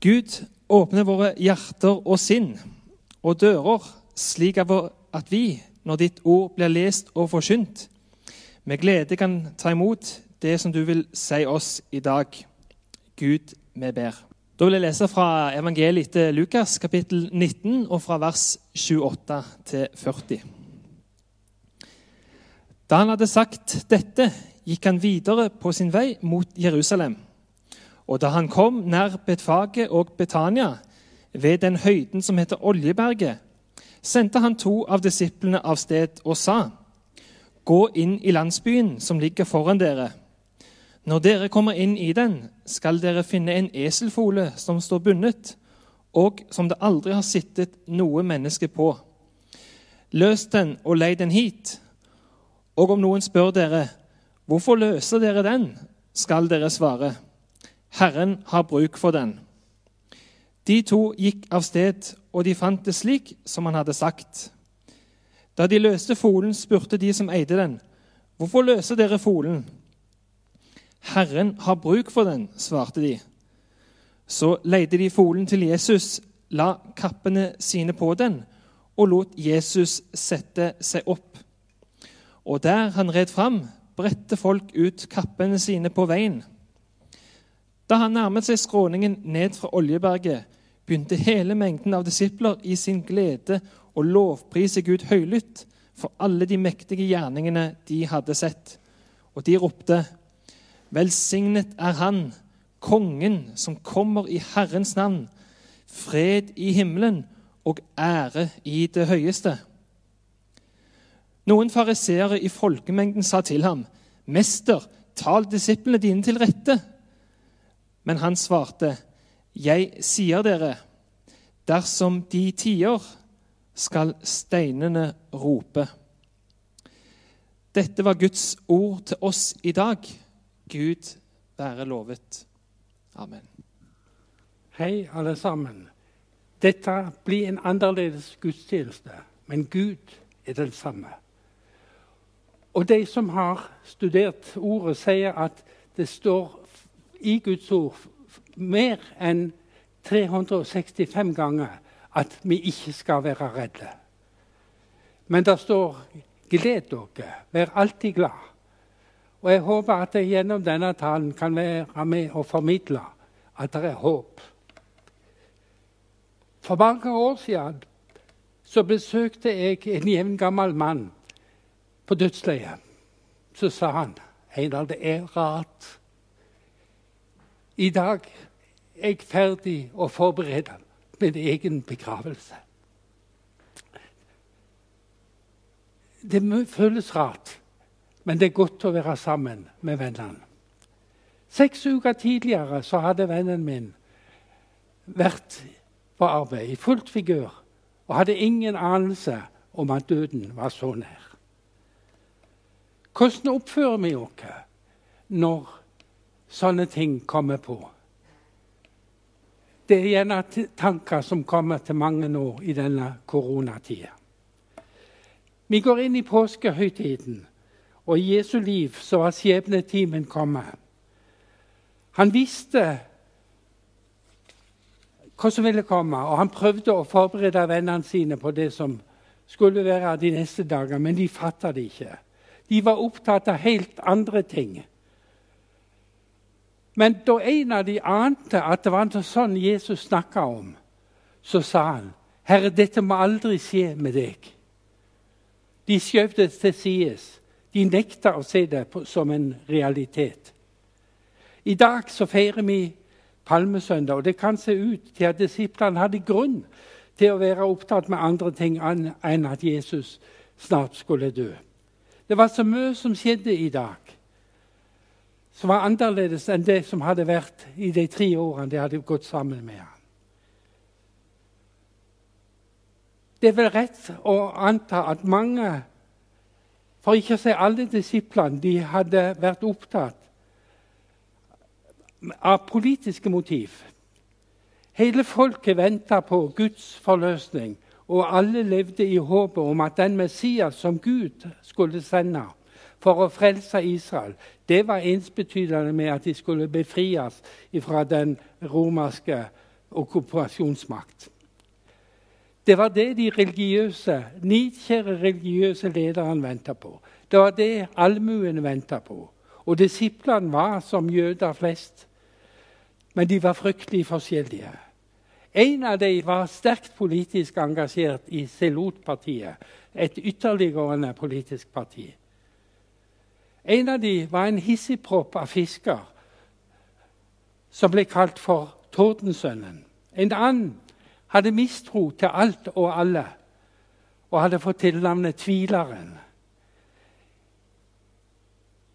Gud åpner våre hjerter og sinn og dører, slik at vi, når ditt ord blir lest og forkynt, med glede kan ta imot det som du vil si oss i dag. Gud, vi ber. Da vil jeg lese fra evangeliet til Lukas, kapittel 19, og fra vers 28 til 40. Da han hadde sagt dette, gikk han videre på sin vei mot Jerusalem. Og da han kom nær Betfaget og Betania, ved den høyden som heter Oljeberget, sendte han to av disiplene av sted og sa:" Gå inn i landsbyen som ligger foran dere. Når dere kommer inn i den, skal dere finne en eselfole som står bundet, og som det aldri har sittet noe menneske på. Løs den og lei den hit. Og om noen spør dere, hvorfor løser dere den, skal dere svare, Herren har bruk for den. De to gikk av sted, og de fant det slik som han hadde sagt. Da de løste folen, spurte de som eide den, hvorfor løser dere folen? Herren har bruk for den, svarte de. Så leide de folen til Jesus, la kappene sine på den og lot Jesus sette seg opp. Og der han red fram, bredte folk ut kappene sine på veien. Da han nærmet seg skråningen ned fra Oljeberget, begynte hele mengden av disipler i sin glede å lovprise Gud høylytt for alle de mektige gjerningene de hadde sett. Og de ropte:" Velsignet er Han, Kongen, som kommer i Herrens navn. Fred i himmelen og ære i det høyeste. Noen fariseere i folkemengden sa til ham, 'Mester, tal disiplene dine til rette.' Men han svarte, 'Jeg sier dere, dersom de tier, skal steinene rope.' Dette var Guds ord til oss i dag. Gud være lovet. Amen. Hei, alle sammen. Dette blir en annerledes gudstjeneste, men Gud er den samme. Og de som har studert ordet, sier at det står i Guds ord mer enn 365 ganger at vi ikke skal være redde. Men det står 'gled dere', vær alltid glad'. Og Jeg håper at jeg gjennom denne talen kan være med og formidle at det er håp. For mange år siden så besøkte jeg en jevngammel mann på dødsleiet. Så sa han Einar, det er rart i dag er jeg ferdig å forberede min egen begravelse. Det føles rart, men det er godt å være sammen med vennene. Seks uker tidligere så hadde vennen min vært på arbeid i fullt figur og hadde ingen anelse om at døden var så nær. Hvordan oppfører vi oss når sånne ting kommer på. Det er gjerne tanker som kommer til mange nå i denne koronatida. Vi går inn i påskehøytiden, og i Jesu liv så var skjebnetimen kommet. Han visste hva som ville komme, og han prøvde å forberede vennene sine på det som skulle være de neste dager, men de fatta det ikke. De var opptatt av helt andre ting. Men da en av de ante at det var sånn Jesus snakka om, så sa han, 'Herre, dette må aldri skje med deg.' De skjøv det til sides. De nekta å se det som en realitet. I dag så feirer vi palmesøndag, og det kan se ut til at disiplene hadde grunn til å være opptatt med andre ting enn at Jesus snart skulle dø. Det var så mye som skjedde i dag som var annerledes enn det som hadde vært i de tre årene de hadde gått sammen med ham. Det er vel rett å anta at mange, for ikke å si alle disiplene, de hadde vært opptatt av politiske motiv. Hele folket venta på Guds forløsning, og alle levde i håpet om at den Messias som Gud skulle sende, for å frelse Israel, det var ensbetydende med at de skulle befries fra den romerske okkupasjonsmakt. Det var det de religiøse, nidkjære religiøse lederne venta på. Det var det allmuen venta på. Og disiplene var som jøder flest. Men de var fryktelig forskjellige. En av dem var sterkt politisk engasjert i Selot-partiet, et ytterliggående politisk parti. En av dem var en hissigpropp av fisker som ble kalt for Tordensønnen. En annen hadde mistro til alt og alle og hadde fått tilnavnet Tvileren.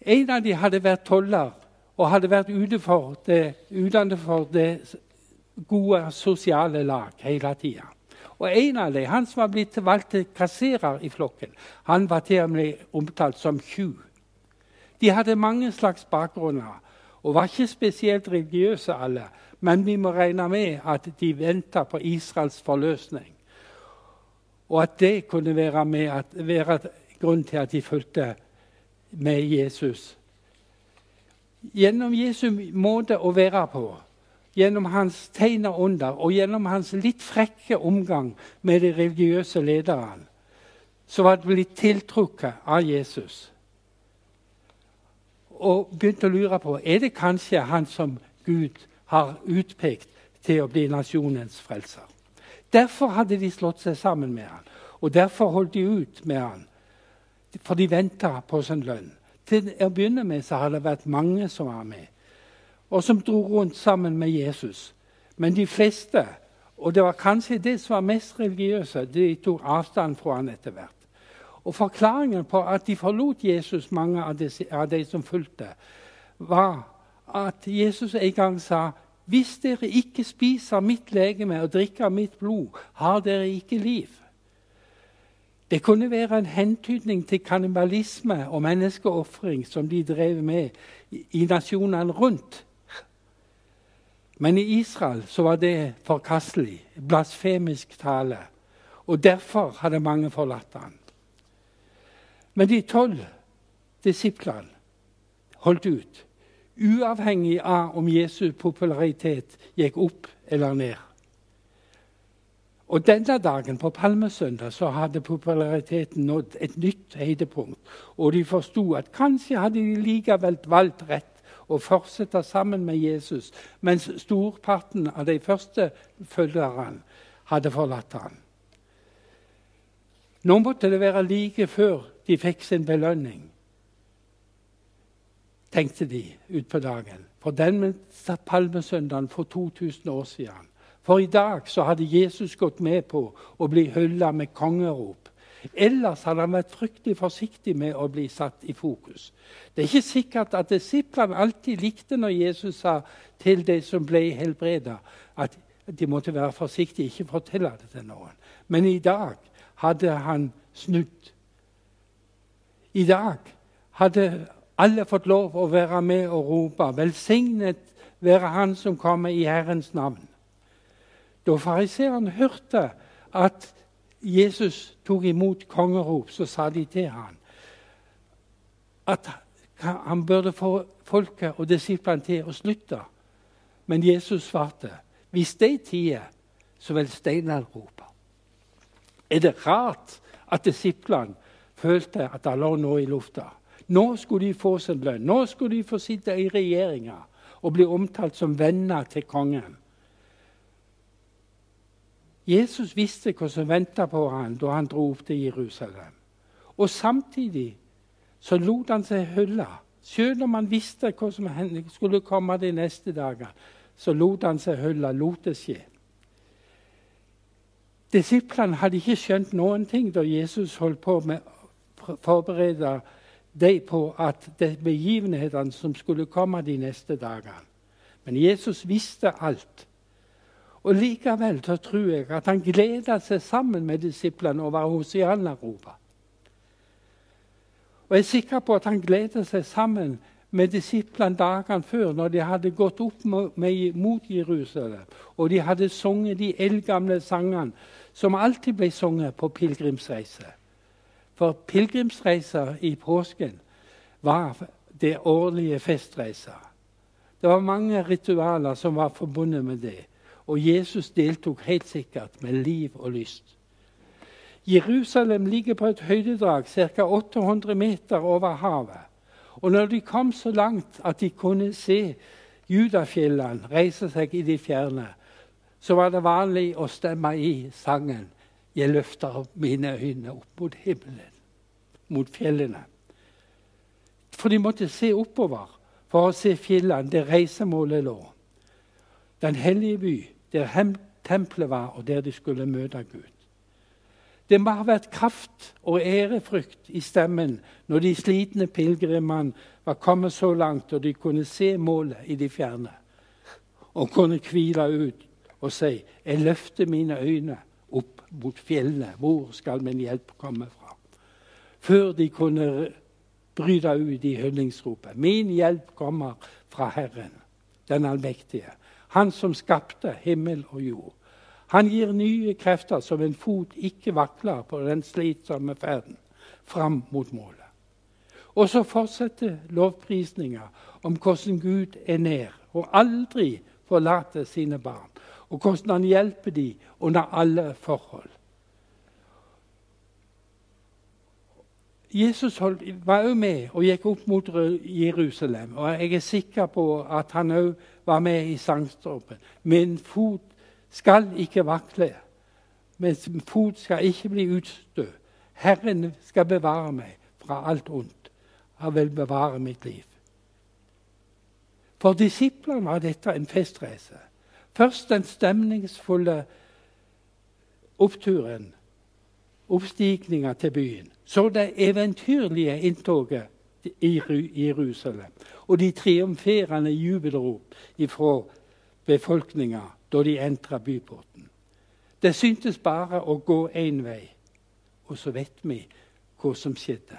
En av dem hadde vært toller og hadde vært ute for det, utenfor det gode sosiale lag hele tida. Og en av dem, han som var blitt valgt til kasserer i flokken, han var til og med omtalt som tjuv. De hadde mange slags bakgrunner og var ikke spesielt religiøse alle. Men vi må regne med at de venta på Israels forløsning. Og at det kunne være, med at, være grunn til at de fulgte med Jesus. Gjennom Jesu måte å være på, gjennom hans tegn og under og gjennom hans litt frekke omgang med de religiøse lederne, så var det blitt tiltrukket av Jesus og begynte å lure på er det kanskje han som Gud har utpekt til å bli nasjonens frelser. Derfor hadde de slått seg sammen med han, og derfor holdt de ut med han. For de venta på sin lønn. Til å begynne med så har det vært mange som var med, og som dro rundt sammen med Jesus. Men de fleste, og det var kanskje det som var mest religiøse, de tok avstand fra han etter hvert. Og Forklaringen på at de forlot Jesus, mange av de, av de som fulgte, var at Jesus en gang sa hvis dere ikke spiser mitt legeme og drikker mitt blod, har dere ikke liv. Det kunne være en hentydning til kannibalisme og menneskeofring som de drev med i nasjonene rundt. Men i Israel var det forkastelig, blasfemisk tale. Og derfor hadde mange forlatt han. Men de tolv disiplene holdt ut, uavhengig av om Jesu popularitet gikk opp eller ned. Og Denne dagen, på Palmesøndag, så hadde populariteten nådd et nytt høydepunkt. Og de forsto at kanskje hadde de likevel valgt rett å fortsette sammen med Jesus, mens storparten av de første følgerne hadde forlatt ham. Nå måtte det være like før de fikk sin belønning, tenkte de utpå dagen. For den palmesøndagen for 2000 år siden. For i dag så hadde Jesus gått med på å bli hylla med kongerop. Ellers hadde han vært fryktelig forsiktig med å bli satt i fokus. Det er ikke sikkert at disiplene alltid likte når Jesus sa til de som ble helbreda, at de måtte være forsiktige, ikke fortelle det til noen. Men i dag hadde han snudd i dag hadde alle fått lov å være med og rope 'Velsignet være Han som kommer i Herrens navn'. Da fariseeren hørte at Jesus tok imot kongerop, så sa de til han at han burde få folket og disiplene til å slutte. Men Jesus svarte, 'Hvis de tier, så vil steinene rope.' Er det rart at disiplene følte at det lå i lufta. Nå skulle de få sin lønn. Nå skulle de få sitte i regjeringa og bli omtalt som venner til kongen. Jesus visste hva som venta på ham da han dro opp til Jerusalem. Og samtidig så lot han seg hylle. Selv om han visste hva som skulle komme de neste dagene, så lot han seg hylle, lot det skje. Disiplene hadde ikke skjønt noen ting da Jesus holdt på med forberede dem på at det begivenhetene som skulle komme de neste dagene. Men Jesus visste alt. Og Likevel så tror jeg at han gleda seg sammen med disiplene over Hosianna-ropa. Og jeg er sikker på at han gleda seg sammen med disiplene dagene før, når de hadde gått opp mot Jerusalem, og de hadde sunget de eldgamle sangene som alltid ble sunget på pilegrimsreise. For pilegrimsreiser i påsken var det årlige festreiser. Det var mange ritualer som var forbundet med det. Og Jesus deltok helt sikkert med liv og lyst. Jerusalem ligger på et høydedrag ca. 800 meter over havet. Og når de kom så langt at de kunne se Judafjellene reise seg i de fjerne, så var det vanlig å stemme i sangen 'Jeg løfter mine øyne opp mot himmelen', mot fjellene. For de måtte se oppover for å se fjellene der reisemålet lå. Den hellige by, der tempelet var, og der de skulle møte Gud. Det må ha vært kraft og ærefrykt i stemmen når de slitne pilegrimene var kommet så langt og de kunne se målet i de fjerne, og kunne hvile ut og si 'Jeg løfter mine øyne opp mot fjellene. Hvor skal min hjelp komme fra?' Før de kunne bryte ut i hyllingsropet. 'Min hjelp kommer fra Herren, den allmektige, Han som skapte himmel og jord.' Han gir nye krefter som en fot ikke vakler på den slitsomme ferden fram mot målet. Og så fortsetter lovprisninga om hvordan Gud er nær og aldri forlater sine barn, og hvordan han hjelper dem under alle forhold. Jesus var òg med og gikk opp mot Jerusalem. Og jeg er sikker på at han òg var med i sangstroppen. Min fot skal ikke vakle, min fot skal ikke bli utstø. Herren skal bevare meg fra alt ondt. Han vil bevare mitt liv. For disiplene var dette en festreise. Først den stemningsfulle oppturen, oppstigninga til byen. Så det eventyrlige inntoget i Jerusalem og de triumferende jubelrop fra befolkninga da de entra byporten. Det syntes bare å gå én vei, og så vet vi hva som skjedde.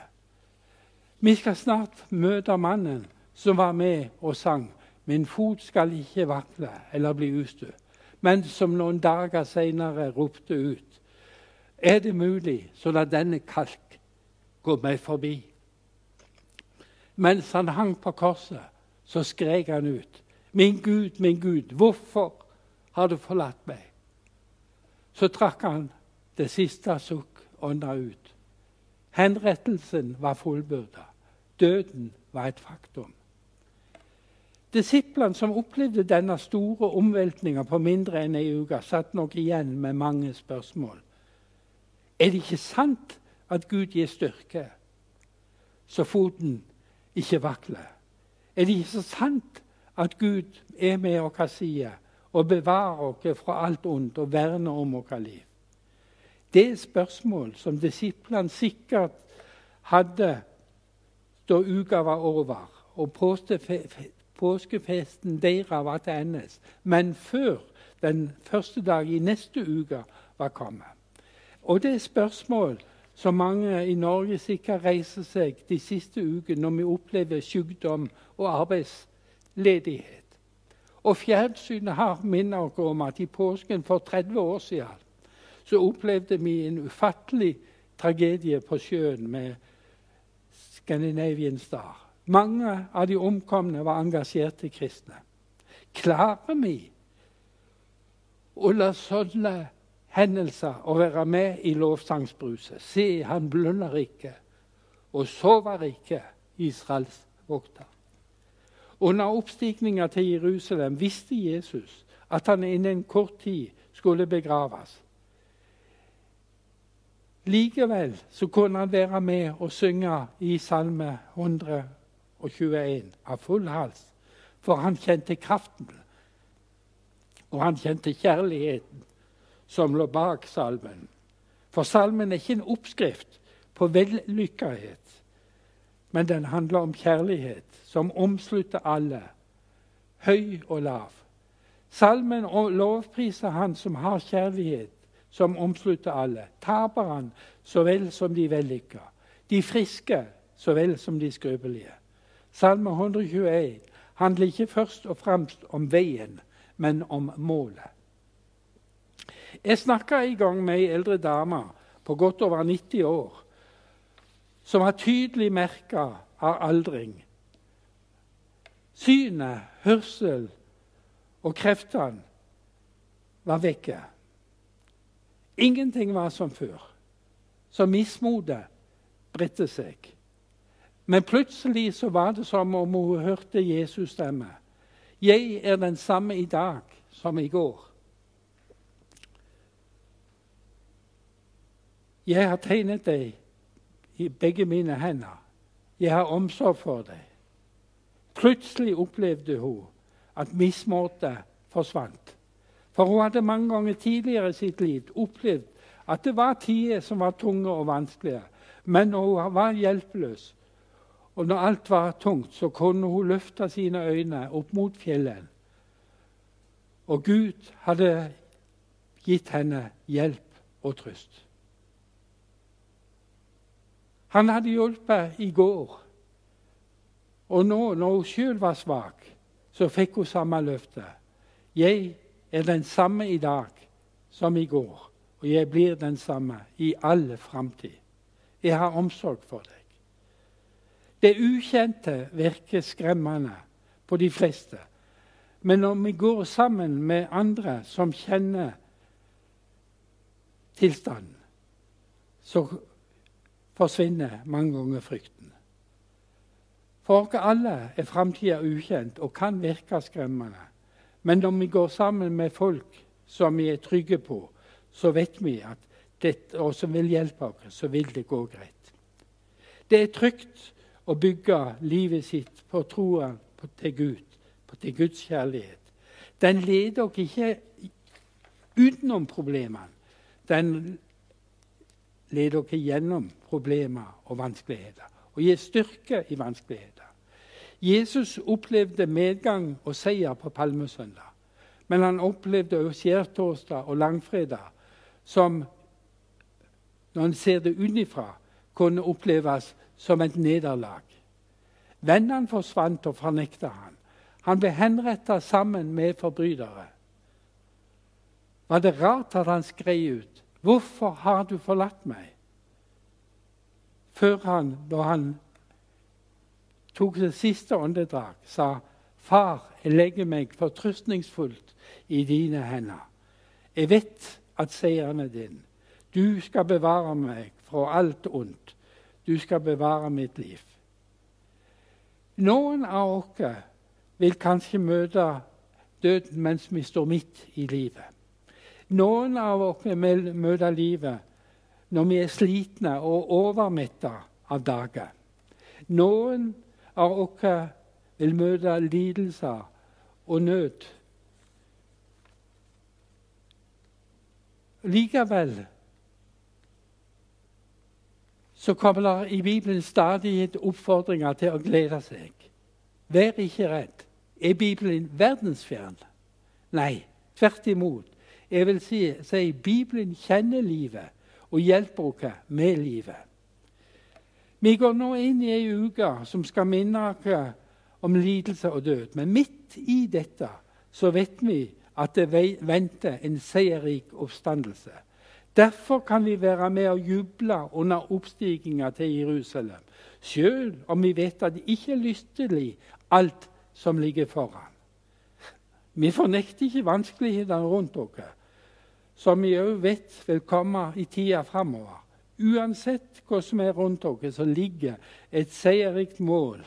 Vi skal snart møte mannen som var med og sang 'Min fot skal ikke vakle eller bli ustø', men som noen dager seinere ropte ut 'Er det mulig, så la denne kalk gå meg forbi. Mens han hang på korset, så skrek han ut. Min Gud, min Gud, hvorfor har du forlatt meg? Så trakk han det siste sukk ånda ut. Henrettelsen var fullbyrda. Døden var et faktum. Disiplene som opplevde denne store omveltninga på mindre enn ei uke, satt nok igjen med mange spørsmål. Er det ikke sant at Gud gir styrke, så foten ikke vakler? Er det ikke så sant at Gud er med vår side og bevarer oss fra alt ondt og verner om vårt liv? Det er spørsmål som disiplene sikkert hadde da uka var over og påskefesten deres var til endes, men før den første dag i neste uke var kommet. Og det er spørsmål som mange i Norge sikkert reiser seg de siste ukene når vi opplever sykdom og arbeidsledighet. Og Fjernsynet har minnet om at i påsken for 30 år siden så opplevde vi en ufattelig tragedie på sjøen med Scandinavian Star. Mange av de omkomne var engasjerte kristne. Klarer vi å la sånne hendelser å være med i lovsangsbruset. Se, han blunder ikke, og sover ikke, Israels vokter. Under oppstigninga til Jerusalem visste Jesus at han innen kort tid skulle begraves. Likevel så kunne han være med og synge i Salme 121 av full hals, for han kjente kraften, og han kjente kjærligheten som lå bak salmen. For salmen er ikke en oppskrift på vellykkethet, men den handler om kjærlighet som omslutter alle, høy og lav. Salmen lovpriser Han som har kjærlighet som omslutter alle. Taperne så vel som de vellykka. De friske så vel som de skrøpelige. Salme 121 handler ikke først og fremst om veien, men om målet. Jeg snakka en gang med ei eldre dame på godt over 90 år som var tydelig merka av aldring. Synet, hørsel og kreftene var vekke. Ingenting var som før. Så mismotet bredte seg. Men plutselig så var det som om hun hørte Jesus stemme. Jeg er den samme i dag som i går. Jeg har tegnet deg i begge mine hender. Jeg har omsorg for deg. Plutselig opplevde hun at mismåte forsvant. For hun hadde mange ganger tidligere i sitt liv opplevd at det var tider som var tunge og vanskelige. Men hun var hjelpeløs, og når alt var tungt, så kunne hun løfte sine øyne opp mot fjellet. Og Gud hadde gitt henne hjelp og trøst. Han hadde hjulpet i går. Og nå, når hun sjøl var svak, så fikk hun samme løfte. Jeg er den samme i dag som i går, og jeg blir den samme i alle framtid. Jeg har omsorg for deg. Det ukjente virker skremmende på de fleste. Men når vi går sammen med andre som kjenner tilstanden, så forsvinner mange ganger frykten. For oss alle er framtida ukjent og kan virke skremmende. Men når vi går sammen med folk som vi er trygge på, så vet vi at dette, og som vil hjelpe oss, så vil det gå greit. Det er trygt å bygge livet sitt på troa til Gud, til Guds kjærlighet. Den leder dere ikke utenom problemene. Den leder dere gjennom problemer og vanskeligheter og gir styrke i vanskeligheter. Jesus opplevde medgang og seier på palmesøndag. Men han opplevde også skjærtorsdag og langfredag, som når en ser det utenfra, kunne oppleves som et nederlag. Vennene forsvant og fornekta han. Han ble henrettet sammen med forbrytere. Var det rart at han skrei ut 'Hvorfor har du forlatt meg?' Før han, da han tok det siste åndedrag, sa 'Far, jeg legger meg fortrøstningsfullt i dine hender.' 'Jeg vet at seieren er din. Du skal bevare meg fra alt ondt. Du skal bevare mitt liv.' Noen av oss vil kanskje møte døden mens vi står midt i livet. Noen av oss vil møte livet når vi er slitne og overmetta av dager. Noen av oss vil møte lidelser og nød. Likevel så kommer det i Bibelen stadig oppfordringer til å glede seg. Vær ikke redd. Er Bibelen verdensfjern? Nei, tvert imot. Jeg vil si, si Bibelen kjenner livet og hjelper oss med livet. Vi går nå inn i ei uke som skal minne oss om lidelse og død. Men midt i dette så vet vi at det venter en seierrik oppstandelse. Derfor kan vi være med og juble under oppstiginga til Jerusalem, sjøl om vi vet at det ikke er lystelig alt som ligger foran. Vi fornekter ikke vanskelighetene rundt oss, som vi òg vet vil komme i tida framover. Uansett hva som er rundt oss, så ligger et seierrikt mål.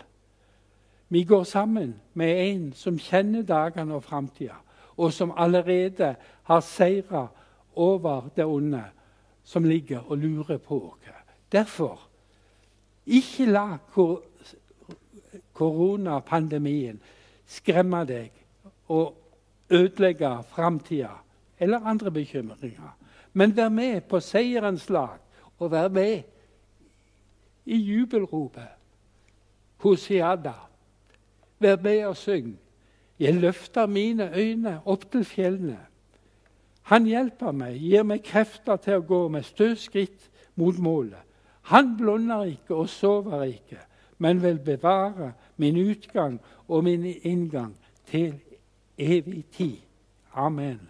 Vi går sammen med en som kjenner dagene og framtida, og som allerede har seira over det onde som ligger og lurer på oss. Derfor ikke la koronapandemien skremme deg og ødelegge framtida eller andre bekymringer. Men vær med på seierens lag og vær med i jubelropet. Hosiada. Vær med og syng. Jeg løfter mine øyne opp til fjellene. Han hjelper meg, gir meg krefter til å gå med stø skritt mot målet. Han blunder ikke og sover ikke, men vil bevare min utgang og min inngang til evig tid. Amen.